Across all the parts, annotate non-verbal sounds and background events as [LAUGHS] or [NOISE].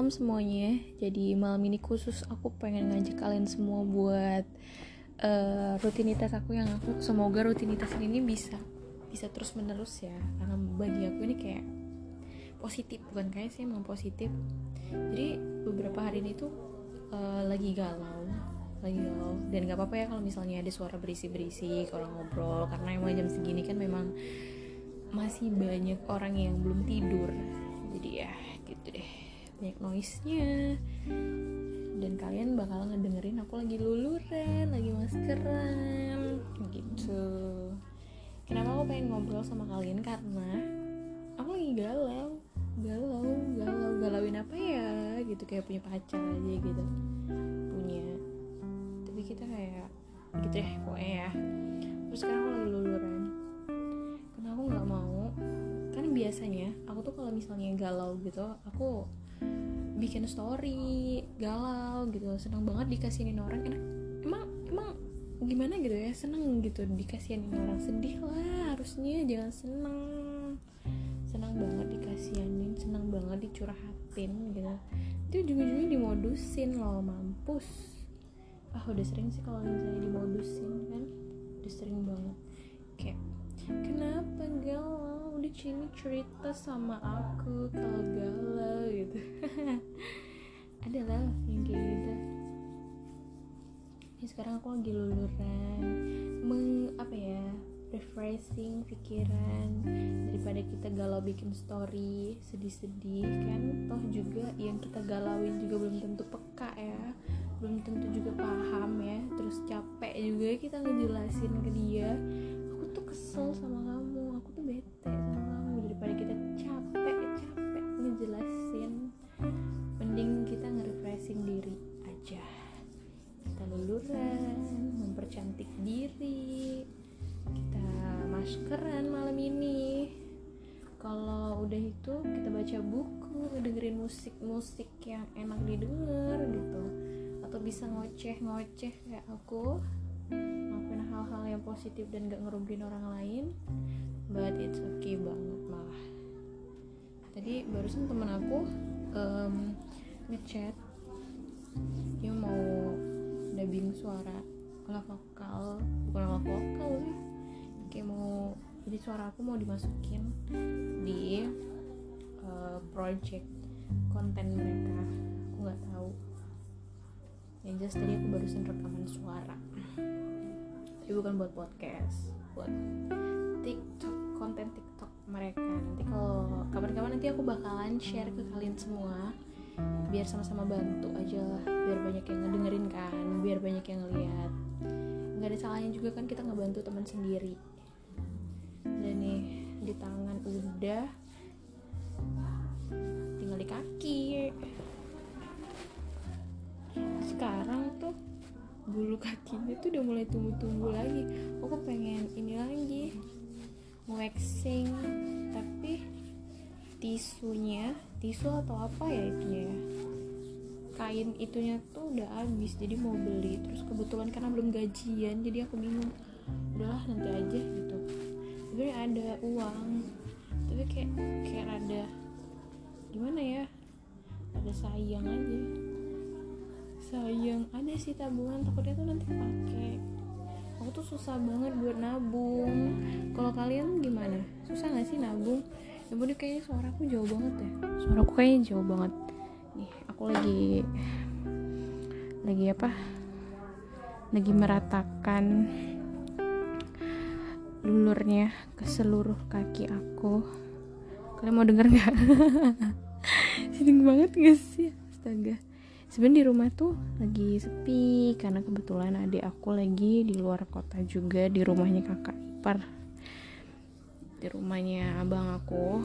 malam semuanya. Jadi malam ini khusus aku pengen ngajak kalian semua buat uh, rutinitas aku yang aku semoga rutinitas ini bisa bisa terus menerus ya. Karena bagi aku ini kayak positif bukan kayak sih emang positif. Jadi beberapa hari ini tuh uh, lagi galau lagi galau dan gak apa-apa ya kalau misalnya ada suara berisi-berisi orang ngobrol karena emang jam segini kan memang masih banyak orang yang belum tidur jadi ya gitu deh banyak noise nya dan kalian bakal ngedengerin aku lagi luluran lagi maskeran gitu. Kenapa aku pengen ngobrol sama kalian? Karena aku lagi galau galau galau galauin apa ya? Gitu kayak punya pacar aja gitu. Punya. Tapi kita kayak gitu deh pokoknya ya. Terus sekarang aku lagi luluran. Karena aku nggak mau. Kan biasanya aku tuh kalau misalnya galau gitu aku bikin story galau gitu. Senang banget dikasihin orang enak. Emang emang gimana gitu ya? Seneng gitu dikasihin orang. Sedih lah harusnya jangan seneng. Senang banget dikasihanin senang banget dicurhatin gitu. Itu ujung-ujungnya dimodusin loh mampus. Ah udah sering sih kalau misalnya dimodusin kan? Udah sering banget. Kayak kenapa galau sini cerita sama aku kalau galau gitu [LAUGHS] adalah yang kayak gitu. Ini sekarang aku lagi luluran meng apa ya refreshing pikiran daripada kita galau bikin story sedih-sedih. Kan toh juga yang kita galauin juga belum tentu peka ya belum tentu juga paham ya terus capek juga kita ngejelasin ke dia. Aku tuh kesel sama kamu maskeran malam ini. Kalau udah itu kita baca buku dengerin musik-musik yang enak didengar gitu. Atau bisa ngoceh-ngoceh kayak aku ngelakuin hal-hal yang positif dan gak ngerugiin orang lain. But it's okay banget malah. Tadi barusan temen aku um, ngechat dia mau dubbing suara ala vokal bukan ala vokal sih kayak mau jadi suara aku mau dimasukin di uh, project konten mereka. Aku nggak tahu. Yang jelas tadi aku barusan rekaman suara. Tapi bukan buat podcast buat tiktok konten tiktok mereka. Nanti kalau kapan-kapan nanti aku bakalan share ke kalian semua biar sama-sama bantu aja lah biar banyak yang ngedengerin kan biar banyak yang ngeliat. Nggak ada salahnya juga kan kita ngebantu teman sendiri di tangan udah. Tinggal di kaki. Sekarang tuh bulu kakinya tuh udah mulai tumbuh-tumbuh lagi. Aku pengen ini lagi waxing. Tapi tisunya tisu atau apa ya itunya ya? Kain itunya tuh udah habis jadi mau beli. Terus kebetulan karena belum gajian jadi aku bingung udahlah nanti aja gitu tapi ada uang tapi kayak kayak ada gimana ya? Ada sayang aja. Sayang ada sih tabungan takutnya tuh nanti pakai aku tuh susah banget buat nabung. Kalau kalian gimana? Susah nggak sih nabung? Ya udah kayaknya suara aku jauh banget ya. Suara aku kayaknya jauh banget. Nih aku lagi lagi apa? Lagi meratakan lulurnya ke seluruh kaki aku. Kalian mau denger nggak? [LAUGHS] Sedih banget gak sih? Astaga. Sebenarnya di rumah tuh lagi sepi karena kebetulan adik aku lagi di luar kota juga di rumahnya kakak ipar. Di rumahnya abang aku.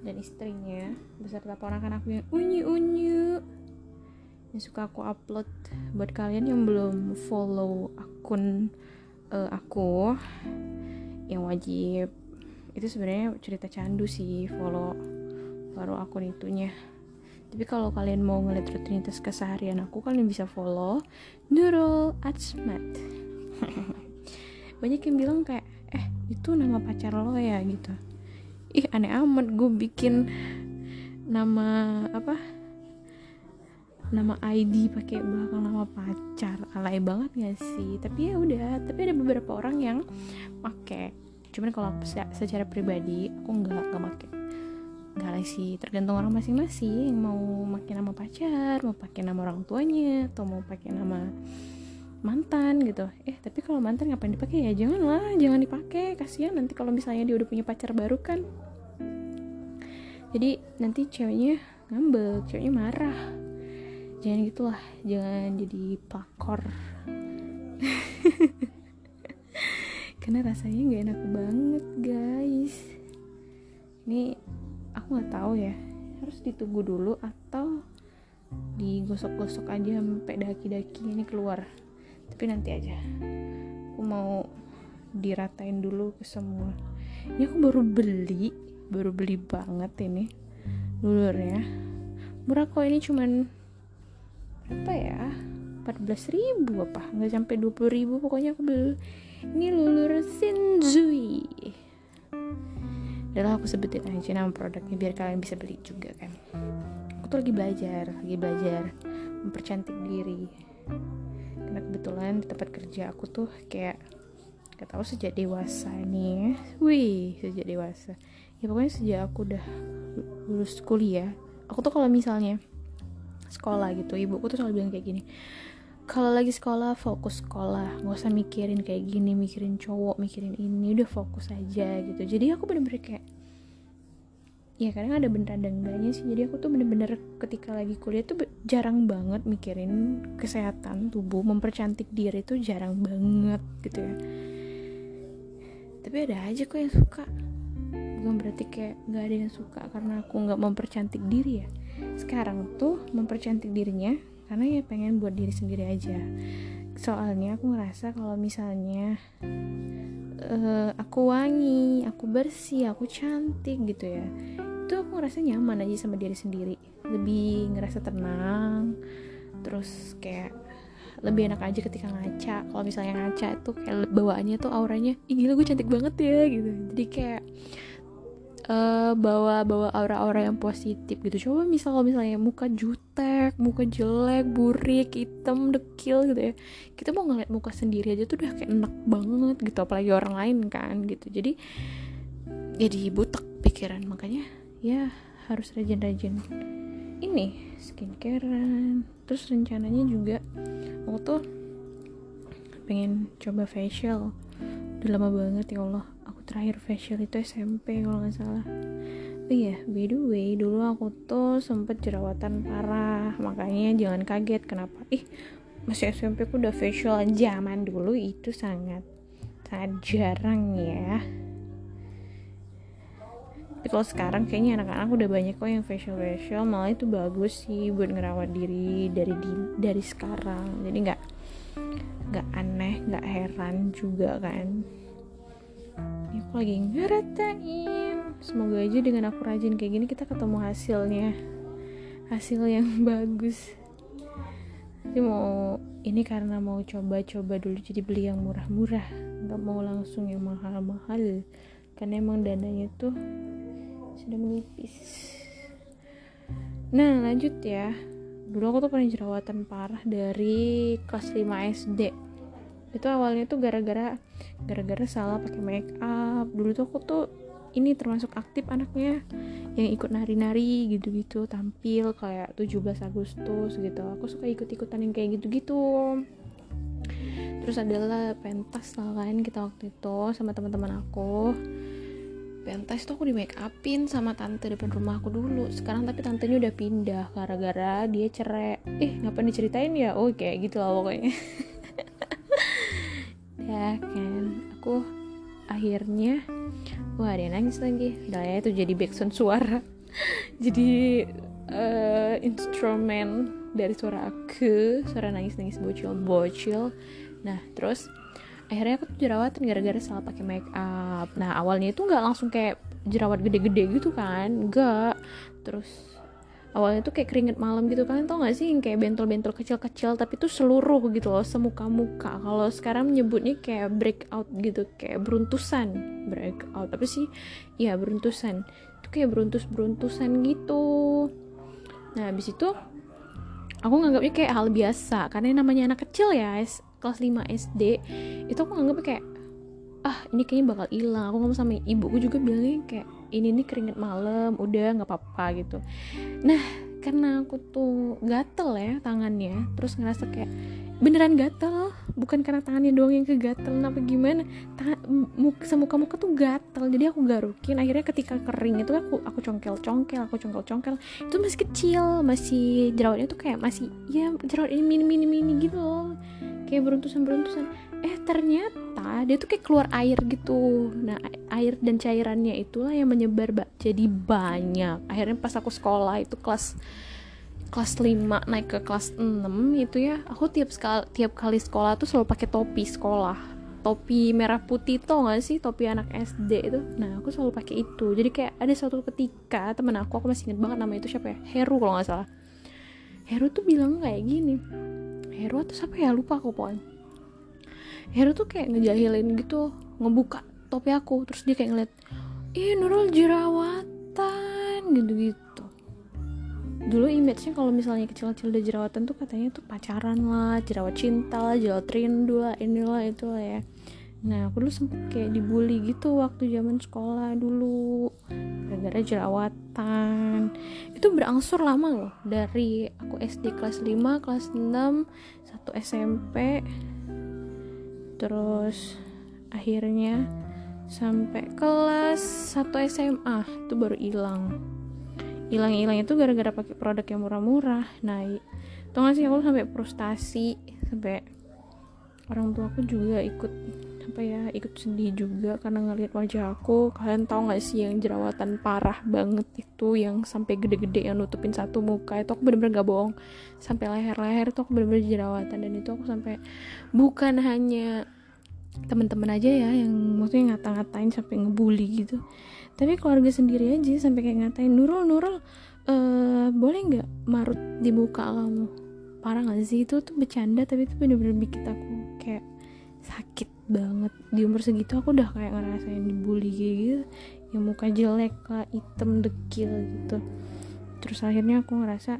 Dan istrinya beserta ponakan aku yang unyu unyu yang suka aku upload. Buat kalian yang belum follow akun uh, aku yang wajib. Itu sebenarnya cerita candu sih follow baru akun itunya. Tapi kalau kalian mau ngeliat rutinitas keseharian aku kalian bisa follow Nurul Atsmat [LAUGHS] banyak yang bilang kayak eh itu nama pacar lo ya gitu. Ih aneh amat gue bikin nama apa nama ID pakai belakang nama pacar. Alay banget gak sih? Tapi ya udah tapi ada beberapa orang yang pakai cuman kalau secara pribadi aku nggak nggak pakai nggak lah sih. Tergantung orang masing-masing. Mau pakai nama pacar mau pakai nama orang tuanya atau mau pakai nama mantan gitu. Eh tapi kalau mantan ngapain dipakai ya? Janganlah jangan dipakai. Kasihan nanti kalau misalnya dia udah punya pacar baru kan. Jadi nanti ceweknya ngambek ceweknya marah jangan gitulah jangan jadi pakor [LAUGHS] karena rasanya nggak enak banget guys. Ini aku nggak tahu ya. Harus ditunggu dulu atau digosok-gosok aja sampai daki-daki ini keluar. Tapi nanti aja. Aku mau diratain dulu ke semua. Ini aku baru beli baru beli banget ini. Lulurnya murah kok ini cuman berapa ya? 14 ribu apa? Nggak sampai 20 ribu pokoknya aku beli. Ini lulur Shinzui adalah aku sebutin aja nama produknya biar kalian bisa beli juga kan. Aku tuh lagi belajar lagi belajar mempercantik diri. Karena kebetulan di tempat kerja aku tuh kayak gak tahu sejak dewasa nih wih sejak dewasa. Ya pokoknya sejak aku udah lulus kuliah aku tuh kalau misalnya sekolah gitu. Ibuku tuh selalu bilang kayak gini kalau lagi sekolah fokus sekolah. Nggak usah mikirin kayak gini mikirin cowok mikirin ini. Udah fokus aja gitu. Jadi aku bener-bener kayak ya kadang ada bener ada enggaknya sih. Jadi aku tuh bener-bener ketika lagi kuliah tuh jarang banget mikirin kesehatan tubuh. Mempercantik diri tuh jarang banget gitu ya. Tapi ada aja kok yang suka. Bukan berarti kayak nggak ada yang suka karena aku nggak mempercantik diri ya sekarang tuh mempercantik dirinya karena ya pengen buat diri sendiri aja. Soalnya aku ngerasa kalau misalnya uh, aku wangi aku bersih aku cantik gitu ya itu aku ngerasa nyaman aja sama diri sendiri. Lebih ngerasa tenang terus kayak lebih enak aja ketika ngaca. Kalau misalnya ngaca tuh kayak bawaannya tuh auranya ih gila gue cantik banget ya gitu. Jadi kayak uh, bawa bawa aura-aura yang positif gitu. Coba misal kalau misalnya muka jutek muka jelek burik hitam dekil gitu ya. Kita mau ngeliat muka sendiri aja tuh udah kayak enak banget gitu. Apalagi orang lain kan gitu. Jadi jadi butek pikiran. Makanya ya harus rajin-rajin. Ini skincarean. Terus rencananya juga aku tuh pengen coba facial. Udah lama banget ya Allah terakhir facial itu SMP kalau nggak salah. Oh iya by the way dulu aku tuh sempet jerawatan parah makanya jangan kaget kenapa. Ih masih SMP aku udah facial zaman dulu itu sangat sangat jarang ya. Tapi kalau sekarang kayaknya anak-anak udah banyak kok yang facial facial malah itu bagus sih buat ngerawat diri dari di, dari sekarang. Jadi nggak nggak aneh nggak heran juga kan aku lagi ngeratain semoga aja dengan aku rajin kayak gini kita ketemu hasilnya. Hasil yang [LAUGHS] bagus. Tapi mau ini karena mau coba-coba dulu jadi beli yang murah-murah. Nggak mau langsung yang mahal-mahal. Karena emang dananya tuh sudah menipis. Nah lanjut ya. Dulu aku tuh pernah jerawatan parah dari kelas 5 SD itu awalnya tuh gara-gara gara-gara salah pakai make up. Dulu tuh aku tuh ini termasuk aktif anaknya yang ikut nari-nari gitu-gitu tampil kayak 17 Agustus gitu. Aku suka ikut-ikutan yang kayak gitu-gitu. Terus adalah pentas lah kan kita waktu itu sama teman-teman aku. Pentas tuh aku di make upin sama tante depan rumah aku dulu. Sekarang tapi tantenya udah pindah gara-gara dia cerai. Eh ngapain diceritain ya? Oh gitu lah pokoknya [LAUGHS] ya kan. Aku akhirnya wah ada yang nangis lagi. Udah ya itu jadi backsound suara. [LAUGHS] Jadi uh, instrumen dari suara aku suara nangis nangis bocil bocil nah terus akhirnya aku tuh jerawatan gara-gara salah pakai make up. Nah awalnya itu nggak langsung kayak jerawat gede-gede gitu kan. Enggak terus awalnya tuh kayak keringet malam gitu kan tau gak sih yang kayak bentol-bentol kecil-kecil tapi tuh seluruh gitu loh semuka-muka. Kalau sekarang menyebutnya kayak breakout gitu kayak beruntusan. Breakout tapi sih? Ya beruntusan. Itu kayak beruntus-beruntusan gitu. Nah habis itu aku nganggapnya kayak hal biasa karena namanya anak kecil ya kelas 5 SD itu aku nganggapnya kayak ah ini kayaknya bakal hilang. Aku ngomong sama ibuku juga bilangnya kayak ini nih keringet malam udah nggak apa-apa gitu. Nah karena aku tuh gatel ya tangannya terus ngerasa kayak beneran gatel bukan karena tangannya doang yang kegatel apa gimana tangan muka semuka muka tuh gatel jadi aku garukin. Akhirnya ketika kering itu aku aku congkel congkel aku congkel congkel itu masih kecil masih jerawatnya tuh kayak masih ya jerawat ini mini mini mini gitu loh. Kayak beruntusan beruntusan eh ternyata dia tuh kayak keluar air gitu. Nah air dan cairannya itulah yang menyebar mbak. Jadi banyak. Akhirnya pas aku sekolah itu kelas kelas 5 naik ke kelas 6 itu ya aku tiap sekali tiap kali sekolah tuh selalu pakai topi sekolah. Topi merah putih tuh gak sih? Topi anak SD itu. Nah aku selalu pakai itu. Jadi kayak ada suatu ketika temen aku aku masih inget banget nama itu siapa ya? Heru kalau nggak salah. Heru tuh bilang kayak gini. Heru atau siapa ya? Lupa aku pokoknya Heru tuh kayak ngejahilin gitu ngebuka topi aku terus dia kayak ngeliat ih Nurul jerawatan gitu-gitu. Dulu image-nya kalau misalnya kecil-kecil udah jerawatan tuh katanya tuh pacaran lah jerawat cinta lah jerawat rindu lah inilah itu lah ya. Nah aku dulu sempet kayak dibully gitu waktu zaman sekolah dulu gara-gara jerawatan. Itu berangsur lama loh dari aku SD kelas 5 kelas 6 satu SMP terus akhirnya sampai kelas 1 SMA itu baru hilang. Hilang-hilang itu gara-gara pakai produk yang murah-murah nah tau gak sih aku sampai frustasi sampai orang tua aku juga ikut apa ya ikut sedih juga karena ngelihat wajah aku. Kalian tau gak sih yang jerawatan parah banget itu yang sampai gede-gede yang nutupin satu muka? Itu aku bener-bener gak bohong. Sampai leher-leher itu aku bener-bener jerawatan. Dan itu aku sampai bukan hanya teman-teman aja ya yang maksudnya ngata-ngatain sampai ngebully gitu. Tapi keluarga sendiri aja sampai kayak ngatain Nurul Nurul uh, boleh nggak marut di muka kamu? Parah gak sih? Itu tuh bercanda tapi itu bener-bener bikin aku kayak sakit banget. Di umur segitu aku udah kayak ngerasain dibully gitu. Yang muka jelek lah hitam dekil gitu. Terus akhirnya aku ngerasa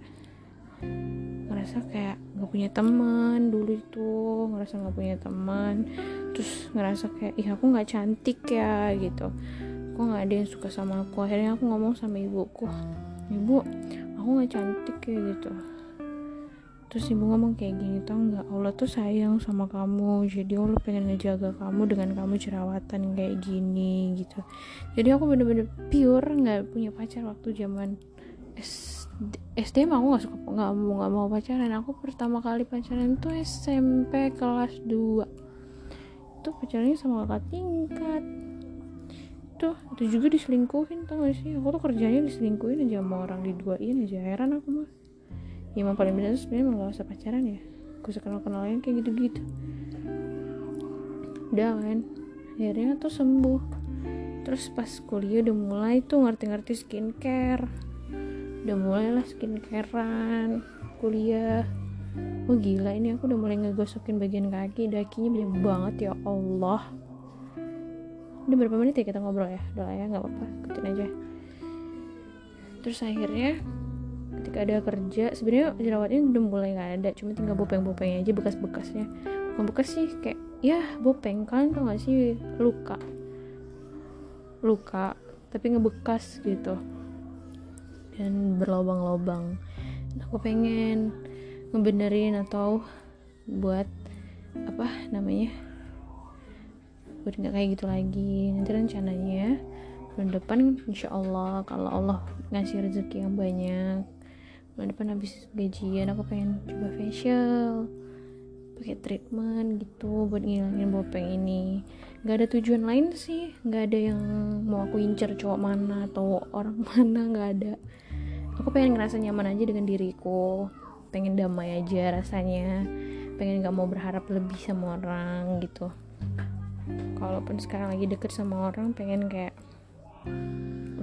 ngerasa kayak gak punya teman dulu itu ngerasa gak punya teman. Terus ngerasa kayak ih aku nggak cantik ya gitu. Kok nggak ada yang suka sama aku? Akhirnya aku ngomong sama ibuku ibu aku nggak cantik ya gitu terus ibu ngomong kayak gini tau nggak? Allah tuh sayang sama kamu. Jadi Allah pengen ngejaga kamu dengan kamu jerawatan kayak gini gitu. Jadi aku bener-bener pure nggak punya pacar waktu zaman SD mah aku gak suka nggak mau nggak mau pacaran. Aku pertama kali pacaran tuh SMP kelas 2 itu pacarnya sama kakak tingkat. Tuh itu juga diselingkuhin tau gak sih? Aku tuh kerjanya diselingkuhin aja sama orang diduain aja. Heran aku mah ya emang paling bener sebenarnya emang gak usah pacaran ya. Gak usah kenal kenalan kayak gitu-gitu. Udah kan. Akhirnya tuh sembuh. Terus pas kuliah udah mulai tuh ngerti-ngerti skincare. Udah mulai lah skincarean kuliah. Oh gila ini aku udah mulai ngegosokin bagian kaki dakinya banyak banget ya Allah. Udah berapa menit ya kita ngobrol ya? Udah lah ya nggak apa-apa. Ikutin aja. Terus akhirnya ketika ada kerja sebenarnya jerawatnya udah mulai nggak ada cuma tinggal bopeng-bopengnya aja bekas-bekasnya. Bukan bekas sih kayak ya bopeng. Kan tau gak sih luka? Luka tapi ngebekas gitu. Dan berlobang-lobang. Aku pengen ngebenerin atau buat apa namanya buat nggak kayak gitu lagi. Nanti rencananya bulan depan insya Allah kalau Allah ngasih rezeki yang banyak bulan depan habis gajian aku pengen coba facial pakai treatment gitu buat ngilangin bopeng ini. Nggak ada tujuan lain sih nggak ada yang mau aku incer cowok mana atau orang [LAUGHS] mana nggak ada. Aku pengen ngerasa nyaman aja dengan diriku pengen damai aja rasanya pengen gak mau berharap lebih sama orang gitu. Kalaupun sekarang lagi deket sama orang pengen kayak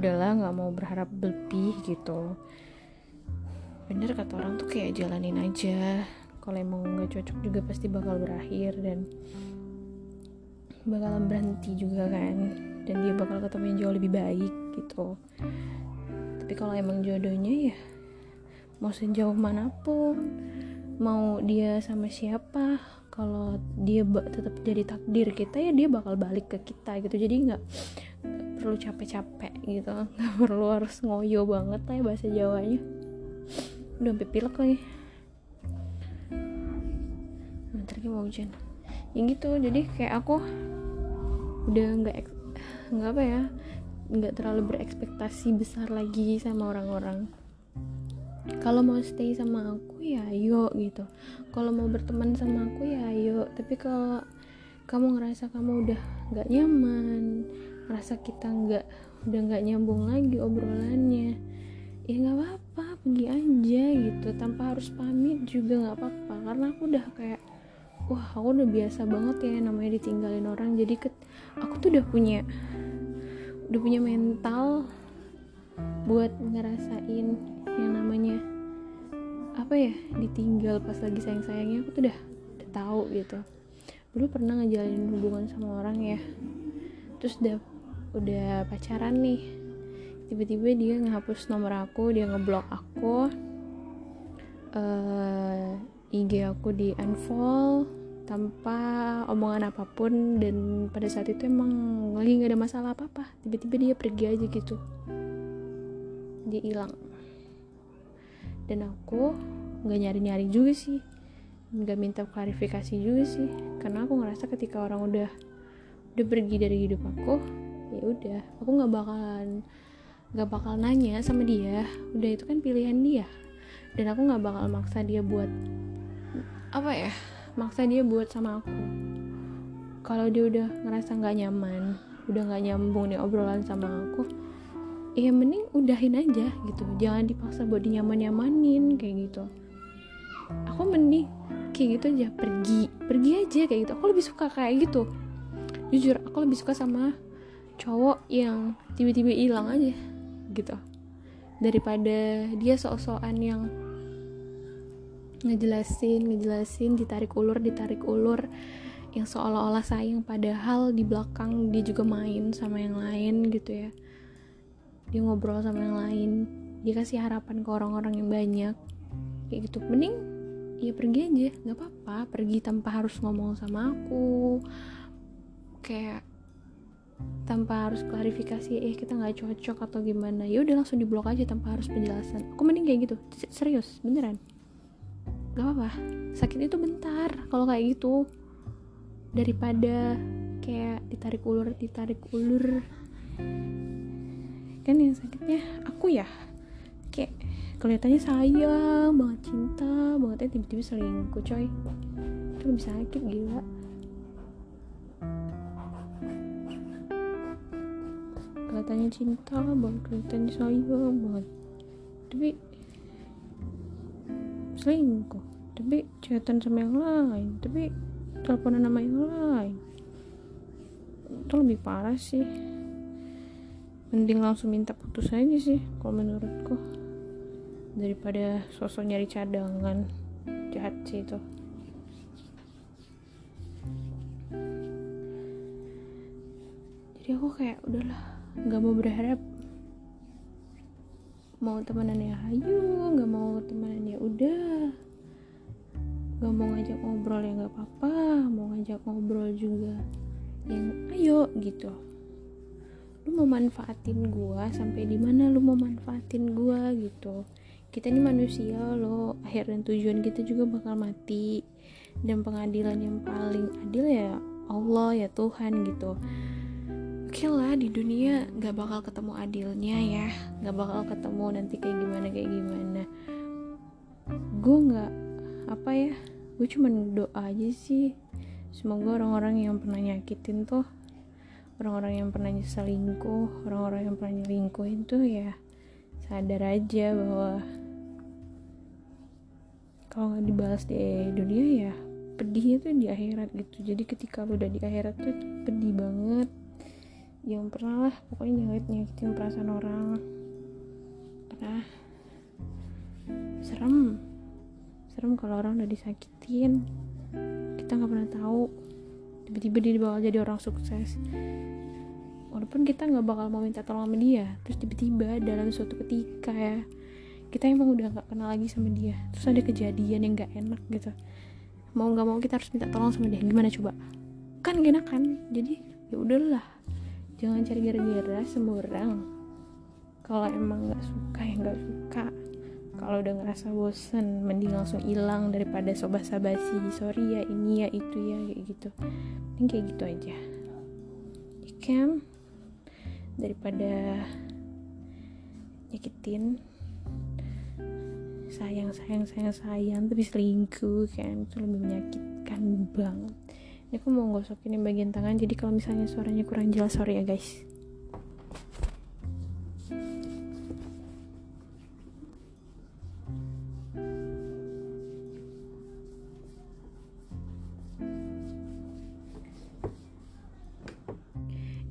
udahlah nggak mau berharap lebih gitu bener kata orang tuh kayak jalanin aja. Kalau emang nggak cocok juga pasti bakal berakhir dan bakalan berhenti juga kan. Dan dia bakal ketemu yang jauh lebih baik gitu. Tapi kalau emang jodohnya ya mau sejauh mana pun mau dia sama siapa kalau dia tetap jadi takdir kita ya dia bakal balik ke kita gitu. Jadi nggak perlu capek-capek gitu. [LAUGHS] Nggak perlu harus ngoyo banget lah ya bahasa Jawanya udah sampai pilek lagi. Bentar lagi mau hujan. Ya gitu jadi kayak aku udah nggak nggak apa ya nggak terlalu berekspektasi besar lagi sama orang-orang. Kalau mau stay sama aku ya ayo gitu. Kalau mau berteman sama aku ya ayo. Tapi kalau kamu ngerasa kamu udah nggak nyaman ngerasa kita nggak udah nggak nyambung lagi obrolannya ya nggak apa-apa pergi aja gitu. Tanpa harus pamit juga nggak apa-apa. Karena aku udah kayak wah aku udah biasa banget ya namanya ditinggalin orang. Jadi ke, aku tuh udah punya udah punya mental buat ngerasain yang namanya apa ya ditinggal pas lagi sayang sayangnya aku tuh udah udah tahu gitu. Dulu pernah ngejalanin hubungan sama orang ya. Terus udah udah pacaran nih tiba-tiba dia ngehapus nomor aku dia ngeblok aku uh, eh, IG aku di unfollow tanpa omongan apa pun dan pada saat itu emang lagi nggak ada masalah apa apa tiba-tiba dia pergi aja gitu. Dia hilang. Dan aku nggak nyari-nyari juga sih. Nggak minta klarifikasi juga sih. Karena aku ngerasa ketika orang udah udah pergi dari hidup aku ya udah aku nggak bakalan nggak bakal nanya sama dia udah itu kan pilihan dia. Dan aku nggak bakal maksa dia buat apa ya maksa dia buat sama aku. Kalau dia udah ngerasa nggak nyaman udah nggak nyambung nih obrolan sama aku ya mending udahin aja gitu. Jangan dipaksa buat dinyaman nyamanin kayak gitu. Aku mending kayak gitu aja pergi. Pergi aja kayak gitu. Aku lebih suka kayak gitu. Jujur aku lebih suka sama cowok yang tiba-tiba hilang aja gitu. Daripada dia sok-sokan yang ngejelasin ngejelasin ditarik ulur ditarik ulur yang seolah-olah sayang padahal di belakang dia juga main sama yang lain gitu ya. Dia ngobrol sama yang lain. Dia kasih harapan ke orang-orang yang banyak. Kayak gitu. Mending ya pergi aja. Nggak apa-apa. Pergi tanpa harus ngomong sama aku. Kayak tanpa harus klarifikasi eh kita nggak cocok atau gimana. Ya udah langsung diblok aja tanpa harus penjelasan. Aku mending kayak gitu. Serius beneran. Gak apa-apa. Sakit itu bentar kalau kayak gitu. Daripada kayak ditarik ulur ditarik ulur. Kan yang sakitnya aku ya. Kayak kelihatannya sayang banget cinta banget. Ya tiba-tiba selingkuh coy. Itu lebih sakit gila cinta banget kelihatannya sayang banget tapi selingkuh tapi chatan sama yang lain tapi teleponan sama yang lain. Itu lebih parah sih. Mending langsung minta putus aja sih kalau menurutku. Daripada sosok nyari cadangan. Jahat sih itu. Jadi aku kayak udahlah nggak mau berharap mau temenan ya ayo nggak mau temenan ya udah nggak mau ngajak ngobrol ya nggak apa-apa mau ngajak ngobrol juga yang ayo gitu. Lu mau manfaatin gua sampai di mana lu mau manfaatin gua gitu. Kita ini manusia loh akhir dan tujuan kita juga bakal mati. Dan pengadilan yang paling adil ya Allah ya Tuhan gitu okay lah di dunia gak bakal ketemu adilnya ya. Gak bakal ketemu nanti kayak gimana kayak gimana. Gue nggak apa ya gue cuman doa aja sih. Semoga orang-orang yang pernah nyakitin tuh orang-orang yang pernah selingkuh orang-orang yang pernah nyelingkuhin tuh ya sadar aja bahwa kalau nggak dibalas di dunia ya pedihnya tuh di akhirat gitu. Jadi ketika lu udah di akhirat tuh pedih banget yang pernah lah pokoknya jangan nyakitin perasaan orang. Karena serem. Serem kalau orang udah disakitin. Kita nggak pernah tahu. Tiba-tiba dia bakal jadi orang sukses. Walaupun kita nggak bakal mau minta tolong sama dia terus tiba-tiba dalam suatu ketika ya kita emang udah nggak kenal lagi sama dia. Terus ada kejadian yang nggak enak gitu. Mau nggak mau kita harus minta tolong sama dia. Gimana coba? Kan gak enak kan jadi ya udahlah jangan cari gara-gara semua orang kalau emang nggak suka ya nggak suka. Kalau udah ngerasa bosen mending langsung hilang daripada sobat sabasi. Sorry ya ini ya itu ya kayak gitu. Mending kayak gitu aja. Ya kan daripada nyakitin sayang sayang sayang sayang tapi selingkuh kan itu lebih menyakitkan banget ini aku mau gosokin bagian tangan jadi kalau misalnya suaranya kurang jelas sorry ya guys.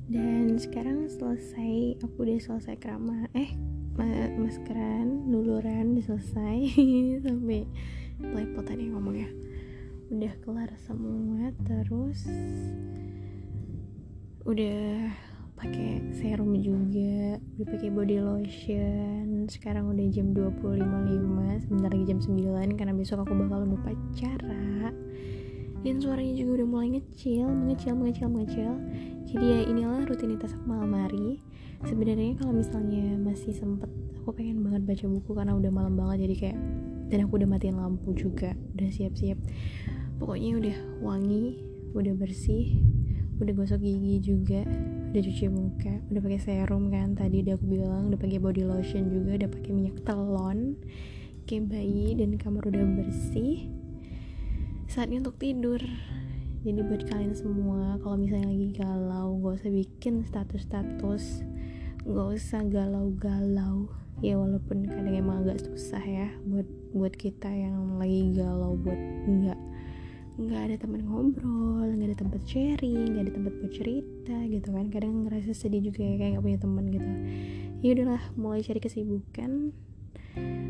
Dan sekarang selesai aku udah selesai kerama eh maskeran luluran udah selesai. [LAUGHS] Sampai lepot tadi ngomongnya udah kelar semua terus udah pakai serum juga udah pakai body lotion. Sekarang udah jam 20.55 sebentar lagi jam 9 karena besok aku bakal lupa cara dan suaranya juga udah mulai ngecil mengecil mengecil mengecil. Jadi ya inilah rutinitas aku malam hari. Sebenarnya kalau misalnya masih sempet aku pengen banget baca buku karena udah malam banget jadi kayak dan aku udah matiin lampu juga udah siap-siap. Pokoknya udah wangi udah bersih udah gosok gigi juga udah cuci muka udah pakai serum kan tadi udah aku bilang udah pakai body lotion juga udah pakai minyak telon kayak bayi dan kamar udah bersih. Saatnya untuk tidur. Jadi buat kalian semua kalau misalnya lagi galau gak usah bikin status-status gak usah galau-galau. Ya walaupun kadang emang agak susah ya buat buat kita yang lagi galau buat nggak nggak ada teman ngobrol nggak ada tempat sharing nggak ada tempat buat cerita gitu kan. Kadang ngerasa sedih juga ya kayak nggak punya teman gitu. Ya udahlah mulai cari kesibukan.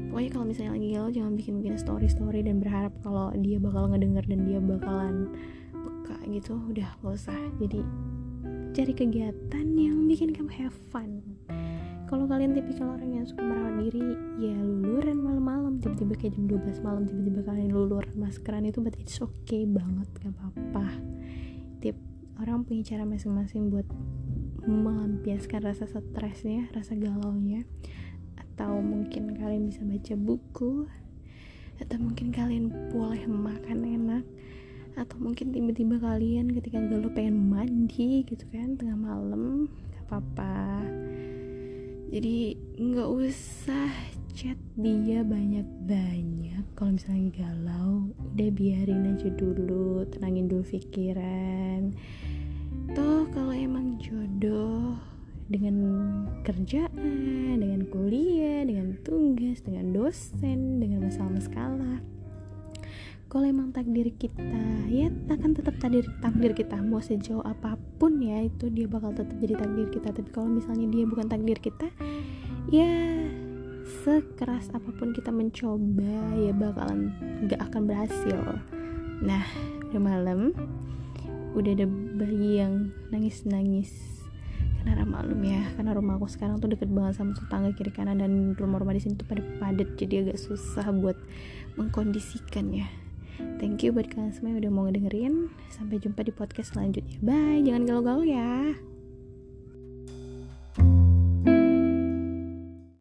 Pokoknya kalau misalnya lagi galau jangan bikin bikin story story dan berharap kalau dia bakal ngedenger dan dia bakalan peka gitu. Udah gak usah. Jadi cari kegiatan yang bikin kamu have fun. Kalau kalian tipikal orang yang suka merawat diri ya luluran malam-malam tiba-tiba kayak jam 12 malam tiba-tiba kalian luluran maskeran itu berarti it's okay banget gak apa-apa. Tip orang punya cara masing-masing buat melampiaskan rasa stresnya rasa galaunya. Atau mungkin kalian bisa baca buku atau mungkin kalian boleh makan enak. Atau mungkin tiba-tiba kalian ketika galau pengen mandi gitu kan tengah malam gak apa-apa. Jadi nggak usah chat dia banyak-banyak. Kalau misalnya galau udah biarin aja dulu tenangin dulu pikiran. Toh kalau emang jodoh dengan kerjaan, dengan kuliah, dengan tugas, dengan dosen, dengan masalah-masalah kalau emang takdir kita ya akan tetap takdir takdir kita mau sejauh apa pun ya itu dia bakal tetap jadi takdir kita. Tapi kalau misalnya dia bukan takdir kita ya sekeras apa pun kita mencoba ya bakalan gak akan berhasil nah udah malam udah ada bayi yang nangis-nangis karena maklum ya karena rumah aku sekarang tuh deket banget sama tetangga kiri kanan dan rumah-rumah di sini tuh pada padat jadi agak susah buat mengkondisikan ya Thank you buat kalian semua yang udah mau ngedengerin. Sampai jumpa di podcast selanjutnya. Bye. Jangan galau-galau ya.